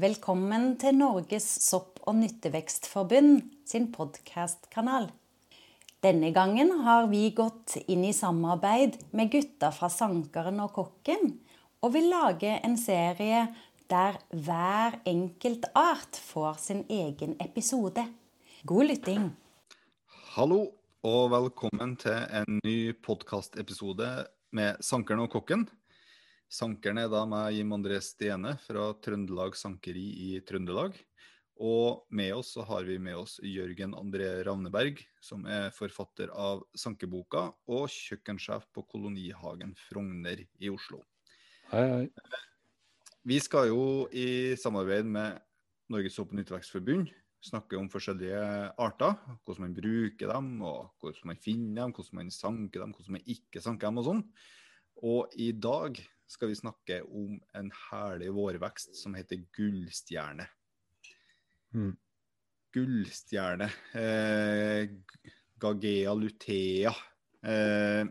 Velkommen til Norges sopp- og nyttevekstforbund sin podkastkanal. Denne gangen har vi gått inn i samarbeid med gutta fra Sankeren og Kokken, og vil lage en serie der hver enkelt art får sin egen episode. God lytting. Hallo og velkommen til en ny podkastepisode med Sankeren og Kokken. Sankeren er da meg, Jim André Stene fra Trøndelag Sankeri i Trøndelag. Og med oss så har vi med oss Jørgen André Ravneberg, som er forfatter av Sankeboka og kjøkkensjef på Kolonihagen Frogner i Oslo. Hei, hei. Vi skal jo i samarbeid med Norges Sopp- og nyttevekstforbund snakke om forskjellige arter. Hvordan man bruker dem, og hvordan man finner dem, hvordan man sanker dem, hvordan man ikke sanker dem og sånn. Og i dag skal vi snakke om en herlig vårvekst som heter gullstjerne. Mm. Gullstjerne. Eh, Gagea lutea. Eh,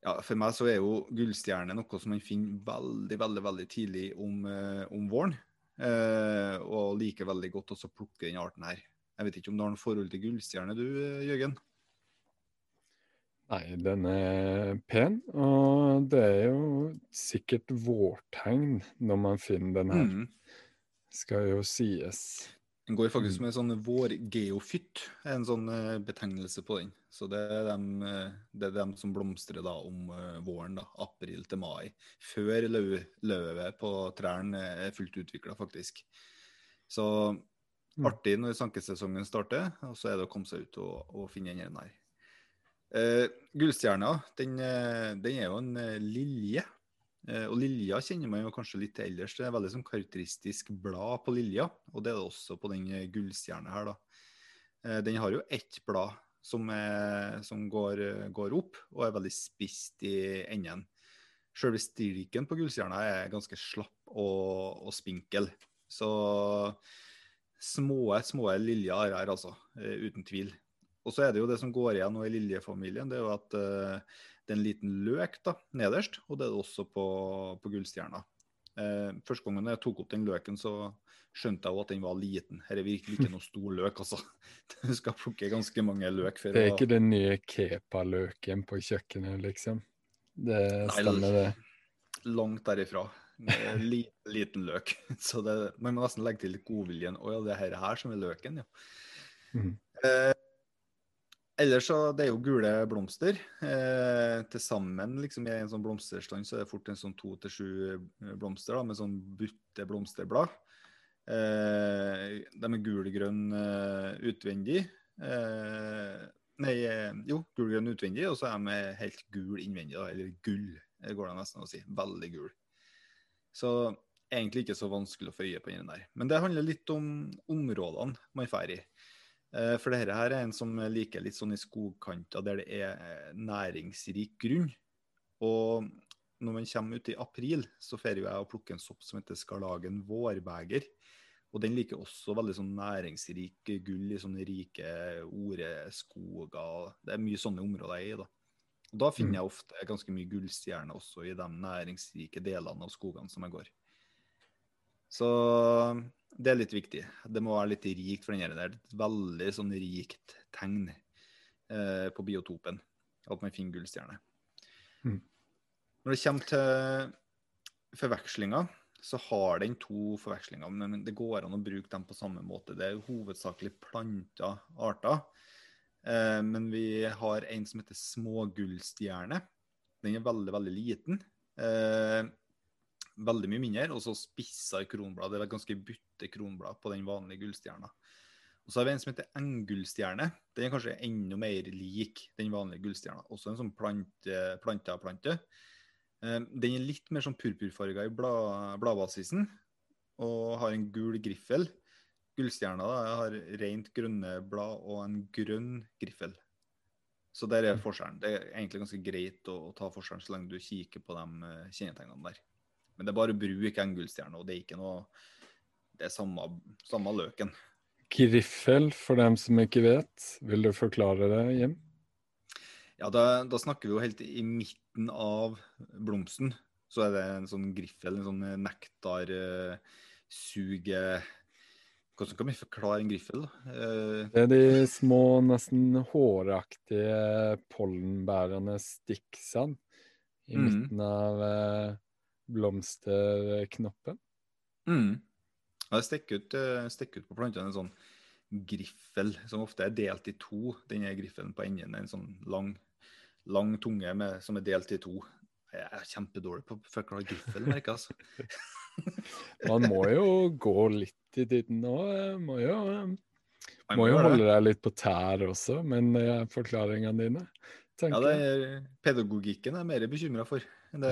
ja, for meg så er jo gullstjerne noe som man finner veldig, veldig veldig tidlig om, eh, om våren. Eh, og liker veldig godt å plukke den arten her. Jeg vet ikke om du har noe forhold til gullstjerne du, Jørgen? Nei, den er pen, og det er jo sikkert vårtegn når man finner den her, Mm. skal jo sies. Den går faktisk med sånn vårgeofytt, er en sånn eh, betegnelse på den. Så det er dem, eh, det er dem som blomstrer da om eh, våren, da, april til mai. Før løv, løvet på trærne er fullt utvikla, faktisk. Så Mm. artig når sankesesongen starter, og så er det å komme seg ut og, og finne den her. Eh, Gullstjerna, den, eh, den er jo en eh, lilje. Uh, og lilja kjenner man jo kanskje litt til ellers. Det er veldig sånn karakteristisk blad på lilja, og det er det også på den gullstjerna her, da. Uh, den har jo ett blad som, er, som går, går opp, og er veldig spist i enden. Selve stilken på gullstjerna er ganske slapp og, og spinkel. Så små, små liljer her, altså. Uten tvil. Og så er det jo det som går igjen nå i liljefamilien, det er jo at uh, det er en liten løk da, nederst, og det er det også på, på gullstjerna. Uh, første gangen jeg tok opp den løken, så skjønte jeg jo at den var liten. Her er virkelig ikke noe stor løk, altså. Du skal plukke ganske mange løk Det er ikke den nye kepa-løken på kjøkkenet, liksom. Det stemmer, det. langt derifra. Liten, liten løk. Så det, man må nesten legge til godviljen. Å ja, det er her som er løken, ja. Mm. Eh, ellers så det er jo gule blomster. Eh, til sammen liksom, i en sånn blomsterstand så er det fort en sånn to til sju eh, blomster da, med sånn butte blomsterblad. Eh, de er gulgrønn eh, utvendig. Eh, nei, jo, jo, gulgrønn utvendig, og så er de helt gul innvendig, da, eller gull, går det nesten å si. Veldig gul. Så egentlig ikke så vanskelig å få øye på den der. Men det handler litt om områdene man drar i. Eh, For dette her er en som liker litt sånn i skogkanter der det er eh, næringsrik grunn. Og når man kommer ut i april, så får jeg å plukke en sopp som heter skarlagen vårbeger. Og den liker også veldig sånn næringsrik gull i sånne rike oreskoger. Det er mye sånne områder jeg er i, da. Og da finner jeg ofte ganske mye gullstjerner også i de næringsrike delene av skogene som jeg går. Så det er litt viktig. Det må være litt rikt for den der. Det er et veldig sånn rikt tegn eh, på biotopen at man finner gullstjerne. Mm. Når det kommer til forvekslinger, så har den to forvekslinger, men det går an å bruke dem på samme måte. Det er hovedsakelig planta arter. Eh, men vi har en som heter smågullstjerne. Den er veldig, veldig liten. Eh, veldig mye mindre, og så spissa kronblad. Det er ganske butte kronblad på den vanlige gullstjerna. Og så har vi en som heter enggullstjerne. Den er kanskje enda mer lik den vanlige gullstjerna. Også en sånn plante, av plante. Den er litt mer sånn purpurfarga i blad, bladbasisen og har en gul griffel. Gullstjerna da, har rent grønne blad og en grønn griffel. Så der er forskjellen. Det er egentlig ganske greit å, å ta forskjellen så lenge du kikker på de eh, kjennetegnene der. Men det er bare å bruke en gullstjerne, og det er ikke noe Det er samme, samme løken. Griffel, for dem som ikke vet. Vil du forklare det, Jim? Ja, da, da snakker vi jo helt i midten av blomsten. Så er det en sånn griffel, en sånn nektarsuge... eh, Hvordan kan vi forklare en griffel? Eh, Det er de små, nesten håraktige pollenbærende sticksene i Mm. midten av eh, blomsterknoppen. Mm. Ja, det stikker ut, eh, stikker ut på plantene en sånn griffel, som ofte er delt i to. Denne griffelen på enden er en sånn lang, lang tunge med, som er delt i to. Jeg er kjempedårlig på å forklare griffel, merker jeg. Altså. Man må jo gå litt i tiden nå. eh, Må jo, eh, må jo holde deg litt på tær også, men forklaringene dine, Ja, tenker det jeg. er, pedagogikken er jeg mer bekymra for. Det,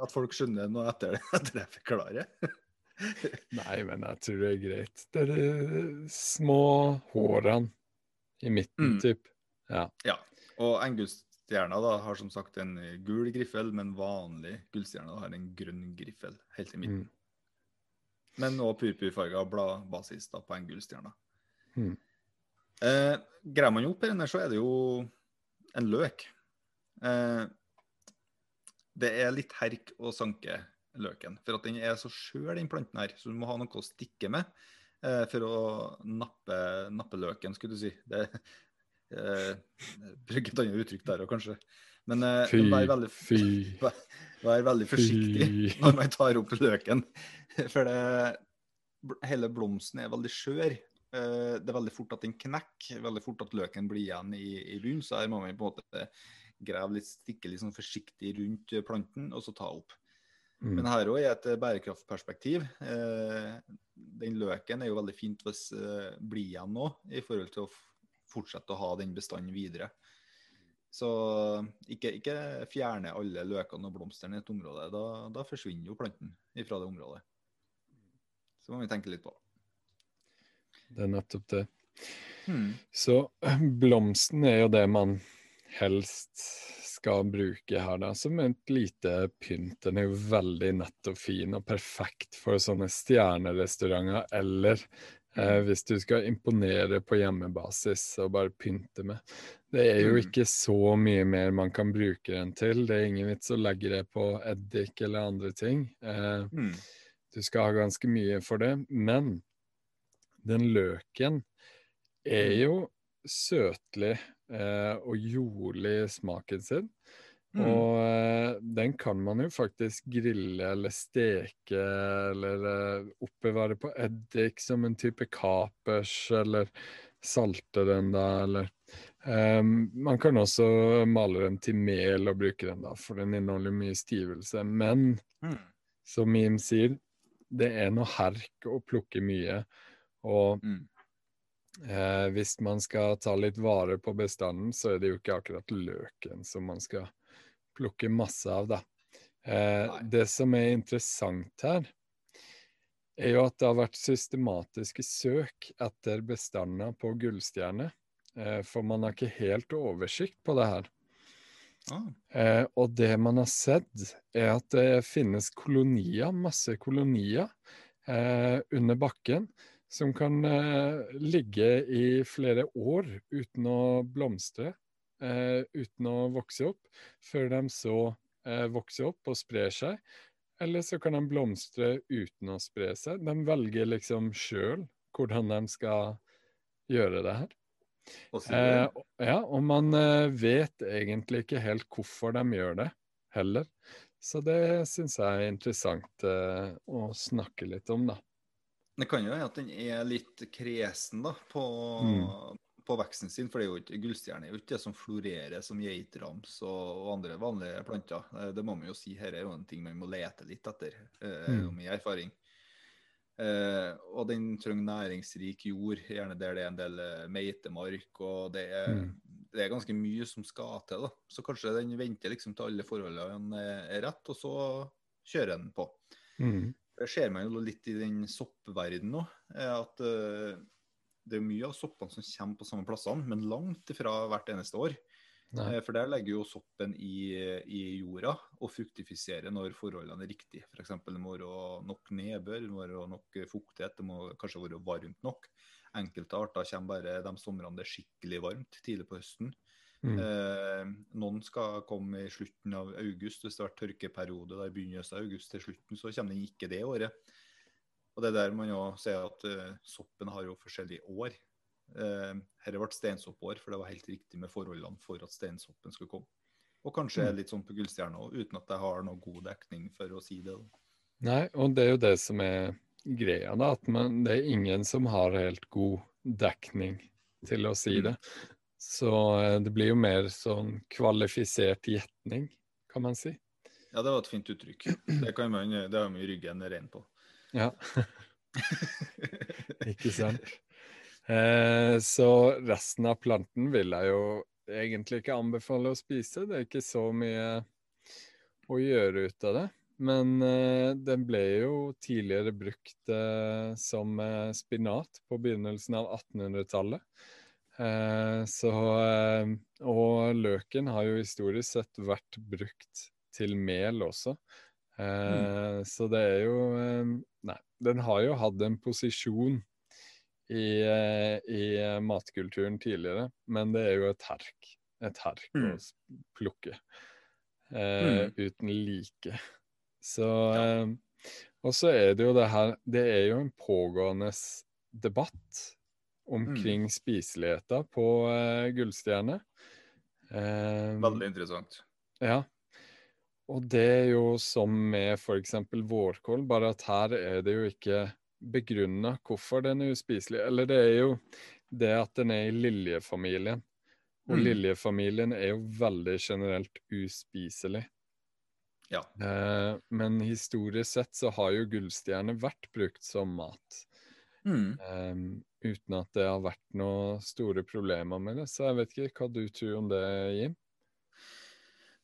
At folk skjønner noe etter det, etter jeg forklarer. Nei, men jeg tror det er greit. Det er de små hårene i midten, Mm. typ. Ja. Ja, og engullstjerna da har som sagt en gul griffel, men vanlig gullstjerne har en grønn griffel helt i midten. Mm. Men òg purpurfarga bladbasis da på engullstjerna. Mm. Eh, Greier man opp i den så er det jo en løk. Eh, det er litt herk å sanke løken, for at den er så skjør, den planten her. Så du må ha noe å stikke med eh, for å nappe, nappe løken, skulle du si. Det, eh, Bruk et annet uttrykk der òg, kanskje. Men eh, vær, veldig, fy, vær veldig forsiktig fy. når man tar opp løken. For det, hele blomsten er veldig skjør. Eh, Det er veldig fort at den knekker, veldig fort at løken blir igjen i, i bunnen. Så her må man på en måte grave litt, stikke litt sånn forsiktig rundt planten, og så ta opp. Mm. Men her òg i et bærekraftperspektiv. Eh, Den løken er jo veldig fint hvis eh, blir igjen nå, i forhold til å fortsette å ha den bestanden videre. Så ikke, ikke fjerne alle løkene og blomstene i et område. Da, da forsvinner jo planten fra det området. Så må vi tenke litt på. Det er nettopp det. Hmm. Så eh, blomsten er jo det man helst skal bruke her, da, som et lite pynt. Den er jo veldig nett og fin og perfekt for sånne stjernerestauranter, eller eh, hvis du skal imponere på hjemmebasis og bare pynte med. Det er jo Mm. ikke så mye mer man kan bruke den til. Det er ingen vits å legge det på eddik eller andre ting. Eh, mm. du skal ha ganske mye for det, men den løken er Mm. jo søtlig og jordlig smaken sin. Mm. Og eh, den kan man jo faktisk grille eller steke eller eh, oppbevare på eddik som en type kapers, eller salte den da, eller Um, Man kan også male den til mel og bruke den da, for den inneholder mye stivelse. Men mm. som Mim sier, det er noe herk å plukke mye. Og Hmm. Eh, hvis man skal ta litt vare på bestanden, så er det jo ikke akkurat løken som man skal plukke masse av, da. Eh, det som er interessant her, er jo at det har vært systematiske søk etter bestander på gullstjerne. Eh, for man har ikke helt oversikt på det her. Ah. Eh, og det man har sett, er at det finnes kolonier, masse kolonier, eh, under bakken som kan eh, ligge i flere år uten å blomstre, eh, uten å vokse opp, før de så eh, vokser opp og sprer seg. Eller så kan de blomstre uten å spre seg. De velger liksom sjøl hvordan de skal gjøre det her. Eh, ja, og man eh, vet egentlig ikke helt hvorfor de gjør det, heller. Så det syns jeg er interessant eh, å snakke litt om, da. Det kan jo være at den er litt kresen da, på, Mm. på veksten sin. For det er jo ikke, gullstjerne er jo ikke det som florerer som geitrams og, og andre vanlige planter. Eh, Det må man jo si. Her er jo en ting man må lete litt etter, eh, Mm. min erfaring. Eh, og den trenger næringsrik jord, gjerne der det er en del eh, meitemark. Og det er, Mm. det er ganske mye som skal til. da. Så kanskje den venter liksom til alle forholdene er rett, og så kjører den på. Mm. Det ser man jo litt i den soppverdenen nå. er At eh, det er mye av soppene som kommer på samme plassene, men langt ifra hvert eneste år. Nei. Eh, For der legger jo soppen i, i jorda og fruktifiserer når forholdene er riktige. F.eks. det må være nok nedbør, det må være nok fuktighet, det må kanskje være varmt nok. Enkelte arter kommer bare de somrene det er skikkelig varmt, tidlig på høsten. Mm. Eh, noen skal komme i slutten av august. Hvis det har vært tørkeperiode der i begynnelsen av august til slutten, så kommer den ikke det året. Og det er der man jo sier at uh, soppen har jo forskjellige år. Uh, her ble steinsoppår, for det var helt riktig med forholdene for at steinsoppen skulle komme. Og kanskje mm. litt sånn på Gullstjerna òg, uten at jeg har noe god dekning for å si det. Nei, og det er jo det som er greia, da. At man, det er ingen som har helt god dekning til å si mm. det. Så uh, det blir jo mer sånn kvalifisert gjetning, kan man si. Ja, det var et fint uttrykk. Det, kan man, det har man ryggen ren på. Ja. Ikke sant. Eh, så resten av planten vil jeg jo egentlig ikke anbefale å spise. Det er ikke så mye å gjøre ut av det. Men eh, den ble jo tidligere brukt eh, som eh, spinat på begynnelsen av 1800-tallet. Eh, så eh, Og løken har jo historisk sett vært brukt til mel også. Mm. Så det er jo Nei, den har jo hatt en posisjon i, i matkulturen tidligere, men det er jo et herk et herk mm. å plukke. Eh, mm. Uten like. Så eh, Og så er det jo det her Det er jo en pågående debatt omkring mm. spiseligheta på uh, Gullstjerne. Uh, Veldig interessant. Ja. Og det er jo som med f.eks. vårkål, bare at her er det jo ikke begrunna hvorfor den er uspiselig. Eller det er jo det at den er i liljefamilien. Og mm. liljefamilien er jo veldig generelt uspiselig. Ja. Eh, men historisk sett så har jo gullstjerne vært brukt som mat. Mm. Eh, uten at det har vært noen store problemer med det. Så jeg vet ikke hva du tror om det, Jim?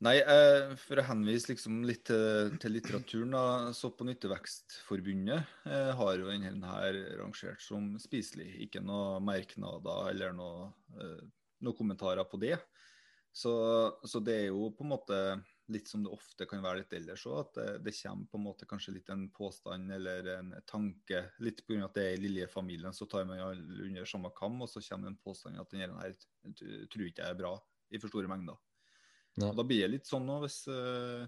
Nei, eh, for å henvise liksom litt til, til litteraturen, da, så på Nyttevekstforbundet eh, har jo denne her rangert som spiselig. Ikke noe merknader eller noe eh, noen kommentarer på det. Så, så, det er jo på en måte litt som det ofte kan være litt ellers òg, at det, det, kommer på en måte kanskje litt en påstand eller en tanke. Litt pga. at det er i Lilje-familien, så tar man alle under samme kam, og så kommer en påstand at denne her tror ikke jeg er bra i for store mengder. Ja. Da blir det litt sånn nå, hvis, uh,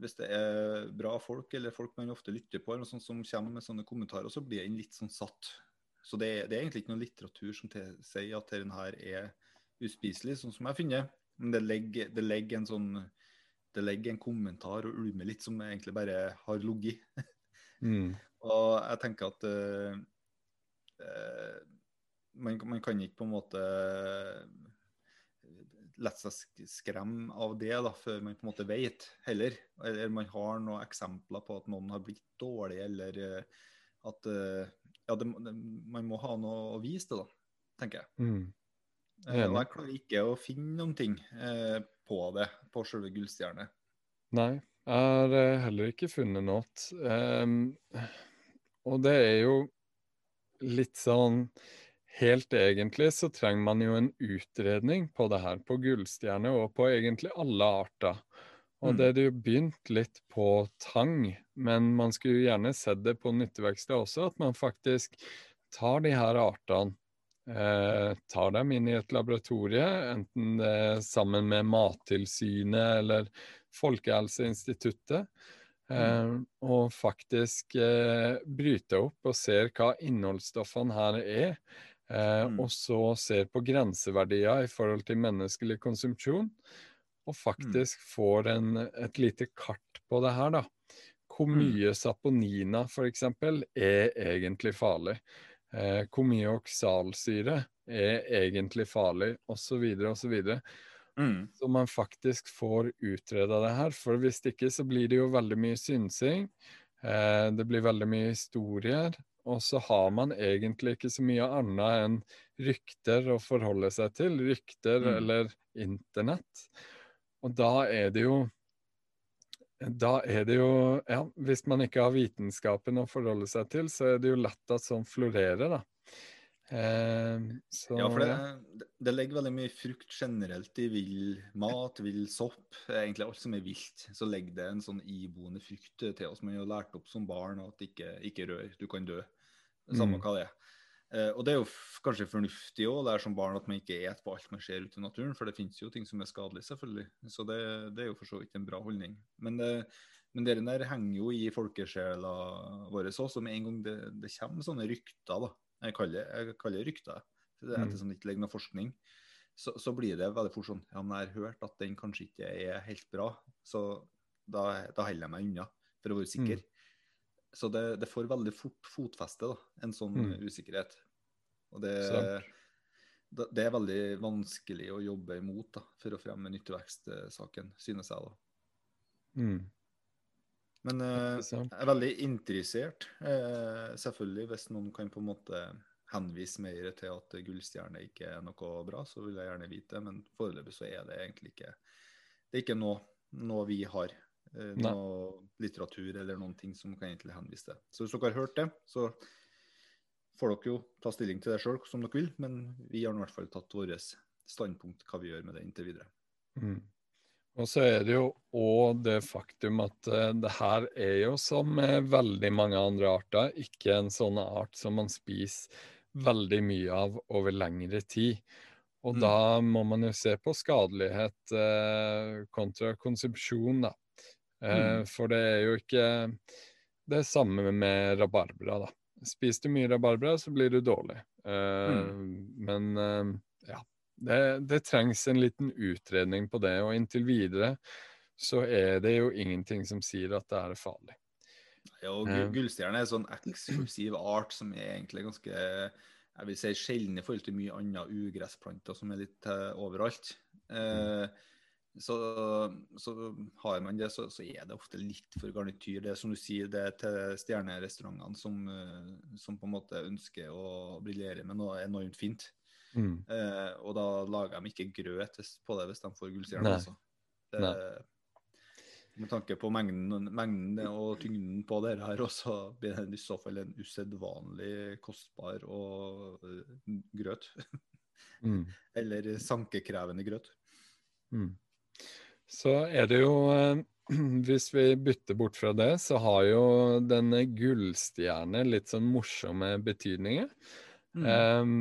hvis det er bra folk, eller folk man ofte lytter på, eller noe sånt som kommer med sånne kommentarer, så blir en litt sånn satt så det, det, er egentlig ikke noe litteratur som sier at denne her er uspiselig, sånn som jeg finner. Men det legger, det legger, en sånn det ligger en kommentar og ulmer litt som egentlig bare har ligget. mm. Og jeg tenker at uh, uh, man, man, kan ikke på en måte la seg skremme av det da, før man på en måte vet heller. Eller man har noen eksempler på at noen har blitt dårlig, eller uh, at ja, det, det, man må ha noe å vise det, da, tenker jeg. Mm. Jeg, jeg klarer ikke å finne noen ting eh, på det, på selve Gullstjerne. Nei, jeg har eh, heller ikke funnet noe. Um, og det er jo litt sånn Helt egentlig så trenger man jo en utredning på det her, på gullstjerne og på egentlig alle arter. Og mm. det hadde jo begynt litt på tang, men man skulle jo gjerne sett det på nytteverkstedet også, at man faktisk tar de her artene, tar dem inn i et laboratorie, enten det er sammen med Mattilsynet eller Folkehelseinstituttet, eh, mm. og faktisk eh, bryter opp og ser hva innholdsstoffene her er. Eh, mm. Og så ser på grenseverdier i forhold til menneskelig konsumpsjon og mm. faktisk får en, et lite kart på det her, da. Hvor mm. mye saponina f.eks. er egentlig farlig. Eh, hvor mye oksalsyre er egentlig farlig, osv., osv. Mm. Så man faktisk får utreda det her. For hvis ikke så blir det jo veldig mye synsing. Eh, det blir veldig mye historier. Og så har man egentlig ikke så mye annet enn rykter å forholde seg til. Rykter mm. eller internett. Og da er det jo da er det jo Ja, hvis man ikke har vitenskapen å forholde seg til, så er det jo lett at sånn florerer, da. Eh, så, ja, for det, det, legger veldig mye frukt generelt i vill mat, vill sopp. Egentlig alt som er vilt. Så legger det en sånn iboende frykt til oss. Man har lært opp som barn at ikke, ikke rør, du kan dø. Samme mm. hva det er. Uh, og det er jo kanskje fornuftig òg, det er som barn at man ikke et på alt man ser ute i naturen. For det finnes jo ting som er skadelige, selvfølgelig. Så det, det er jo for så vidt en bra holdning. Men det, Men det der henger jo i folkesjela vår òg, så med en gang det, det, kommer sånne rykter, da, jeg kaller, jeg kaller rykter, det rykter, ettersom det ikke ligger noe forskning, så, så, blir det veldig fort sånn Ja, men jeg har hørt at den kanskje ikke er helt bra, så da, da holder jeg meg unna for å være sikker. Mm. Så det, det, får veldig fort fotfeste, da, en sånn mm. usikkerhet. Og det, det, er veldig vanskelig å jobbe imot da, for å fremme nyttevekstsaken, synes jeg. da. Mm. Men eh, jeg er veldig interessert, eh, selvfølgelig, hvis noen kan på en måte henvise mer til at gullstjerne ikke er noe bra, så vil jeg gjerne vite det. Men foreløpig så er det egentlig ikke Det er ikke noe, noe vi har. Eh, noe litteratur eller noen ting som kan egentlig henvise til. Så hvis dere har hørt det, så får dere jo ta stilling til det sjøl som dere vil. Men vi har i hvert fall tatt vårt standpunkt hva vi gjør med det inntil videre. Mm. Og så er det jo òg det faktum at uh, det her er jo som med veldig mange andre arter, ikke en sånn art som man spiser veldig mye av over lengre tid. Og mm. da må man jo se på skadelighet uh, kontra konsumsjon, da. Eh, mm. For det er jo ikke det samme med rabarbra, da. Spiser du mye rabarbra, så blir du dårlig. Eh, mm. Men eh, ja. Det, det, trengs en liten utredning på det, og inntil videre så er det jo ingenting som sier at det er farlig. Ja, og Gullstjerne er en sånn eksklusiv art som er egentlig ganske jeg vil si sjelden i forhold til mye andre ugressplanter som er litt uh, overalt. Uh, så, så, har man det, så, så, er det ofte litt for garnityr. Det er som du sier, det er til stjernerestaurantene som, uh, som på en måte ønsker å briljere med noe enormt fint. Mm. og da lager de ikke grøt på det hvis de får gullstjerne. Altså. Det, med tanke på mengden, mengden og tyngden på det her også, blir det i så fall en usedvanlig kostbar og uh, grøt. Mm. Eller sankekrevende grøt. Mm. Så er det jo uh, Hvis vi bytter bort fra det, så har jo denne gullstjerne litt sånn morsomme betydninger. Mm. Um,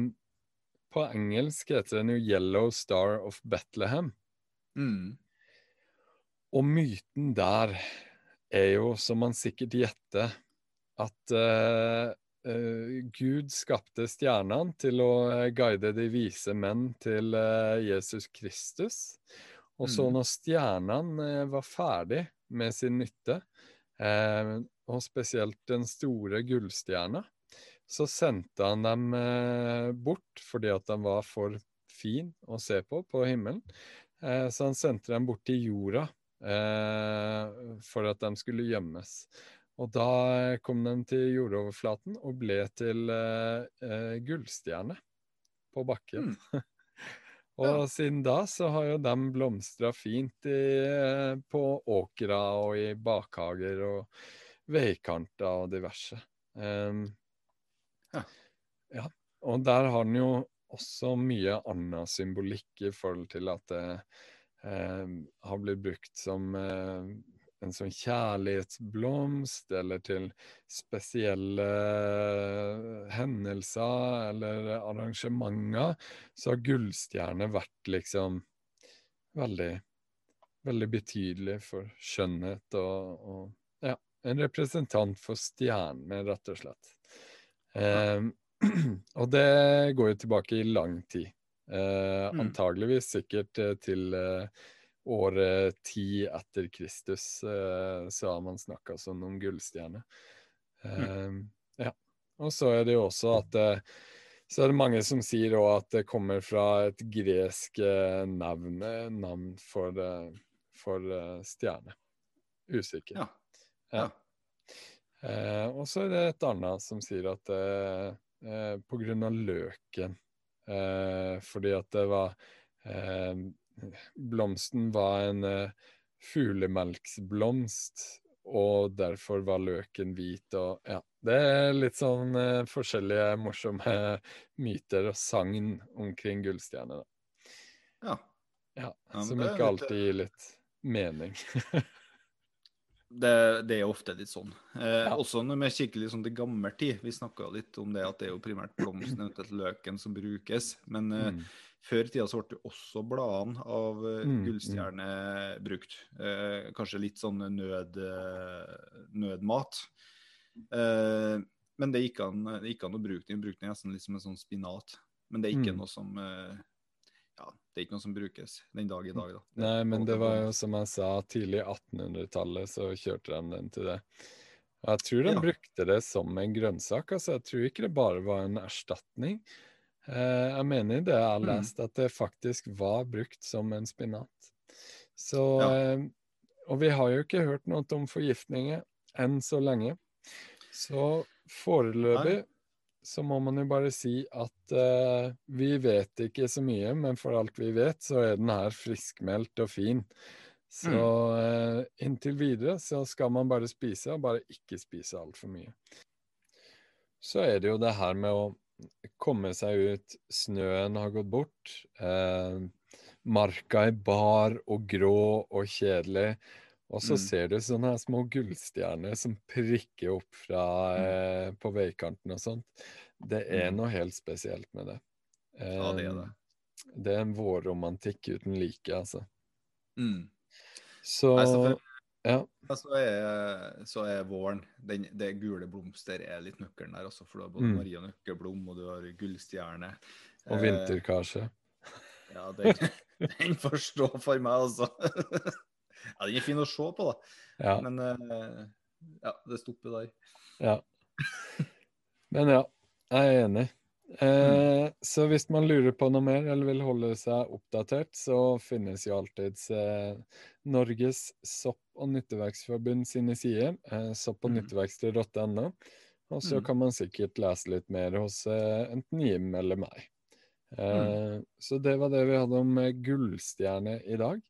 på engelsk heter den jo 'Yellow Star of Bethlehem'. Mm. Og myten der er jo, som man sikkert gjetter, at uh, uh, Gud skapte stjernene til å eh, guide de vise menn til uh, Jesus Kristus. Og så mm. når stjernene var ferdig med sin nytte, og spesielt den store gullstjerna, så sendte han dem bort fordi at de var for fin å se på på himmelen. så han sendte dem bort til jorda Eh, for at de skulle gjemmes. Og da kom de til jordoverflaten og ble til gullstjerne på bakken. Mm. og siden da så har jo de blomstra fint i, uh, på åkra og i bakhager og veikanter og diverse. Um, ja. ja. Og der har den jo også mye annen symbolikk i forhold til at det eh, har blitt brukt som eh, en sånn kjærlighetsblomst, eller til spesielle eh, hendelser eller arrangementer, så har gullstjerne vært liksom veldig veldig betydelig for skjønnhet og, og ja, en representant for stjernene, rett og slett. Eh, og det går jo tilbake i lang tid. Eh, mm. Antageligvis sikkert eh, til eh, året ti etter Kristus eh, så har man snakka sånn om gullstjerne. Mm. Eh, ja. Og så er det jo også at så er det mange som sier òg at det kommer fra et gresk navn, navn for, for stjerne. Usikker. Ja. ja. Eh, og så er det et annet som sier at eh, på grunn av løken Eh, fordi at det var eh, Blomsten var en eh, fuglemelksblomst, og derfor var løken hvit og ja. Det er litt sånn eh, forskjellige morsomme myter og sagn omkring gullstjerner. Ja. ja. Som ikke alltid gir litt mening. det, det er ofte litt sånn. Eh, Ja. Også når vi kikker litt sånn til gammel tid. Vi snakka litt om det at det er jo primært blomsten, eventuelt løken, som brukes. Men eh, Mm. Før i tida så ble jo også bladene av eh, Mm, gullstjerne brukt. Eh, kanskje litt sånn nød, eh, nødmat. Eh, men det gikk, an, det gikk an å bruke den. Brukte den nesten litt som en sånn spinat. Men det er ikke Mm. noe som eh, ja, det er ikke noe som brukes den dag i dag. da. Nei, men det var jo som jeg sa, tidlig 1800-tallet så kjørte de den til det. Jeg tror de Ja. brukte det som en grønnsak. altså Jeg tror ikke det bare var en erstatning. Eh, jeg mener det jeg har Mm. lest, at det faktisk var brukt som en spinat. Så Ja. eh, Og vi har jo ikke hørt noe om forgiftninger enn så lenge. Så foreløpig så må man jo bare si at uh, vi vet ikke så mye, men for alt vi vet, så er den her friskmeldt og fin. Så uh, inntil videre så skal man bare spise, og bare ikke spise altfor mye. Så er det jo det her med å komme seg ut. Snøen har gått bort. Eh, marka er bar og grå og kjedelig. Og så Mm. ser du sånne her små gullstjerner som prikker opp fra, eh, på veikanten og sånt. Det er Mm. noe helt spesielt med det. Ja, det er det. Eh, Det er en vårromantikk uten like, altså. Mm. Så Nei, ja. Så, er, så er våren den, Det gule blomster er litt nøkkelen der. også, for du har både Mm. Maria Nøkkelblom og du har gullstjerne. Og Eh, vinterkarse. Ja, den, den får stå for meg, altså. ja, den er fin å se på, da. Ja. Men eh, ja, det stopper der. Ja. Men ja, jeg er enig. Eh, Så hvis man lurer på noe mer eller vil holde seg oppdatert, så finnes jo alltids eh, Norges sopp- og nytteverksforbund sine sider, eh, sopp- og Mm. nytteverksted.no. Og så Mm. kan man sikkert lese litt mer hos eh, enten Jim eller meg. Mm. Så det var det vi hadde om eh, gullstjerne i dag.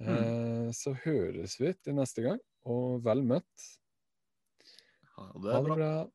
Eh, Så høres vi til neste gang, og vel møtt. Ha Ha det det bra. bra.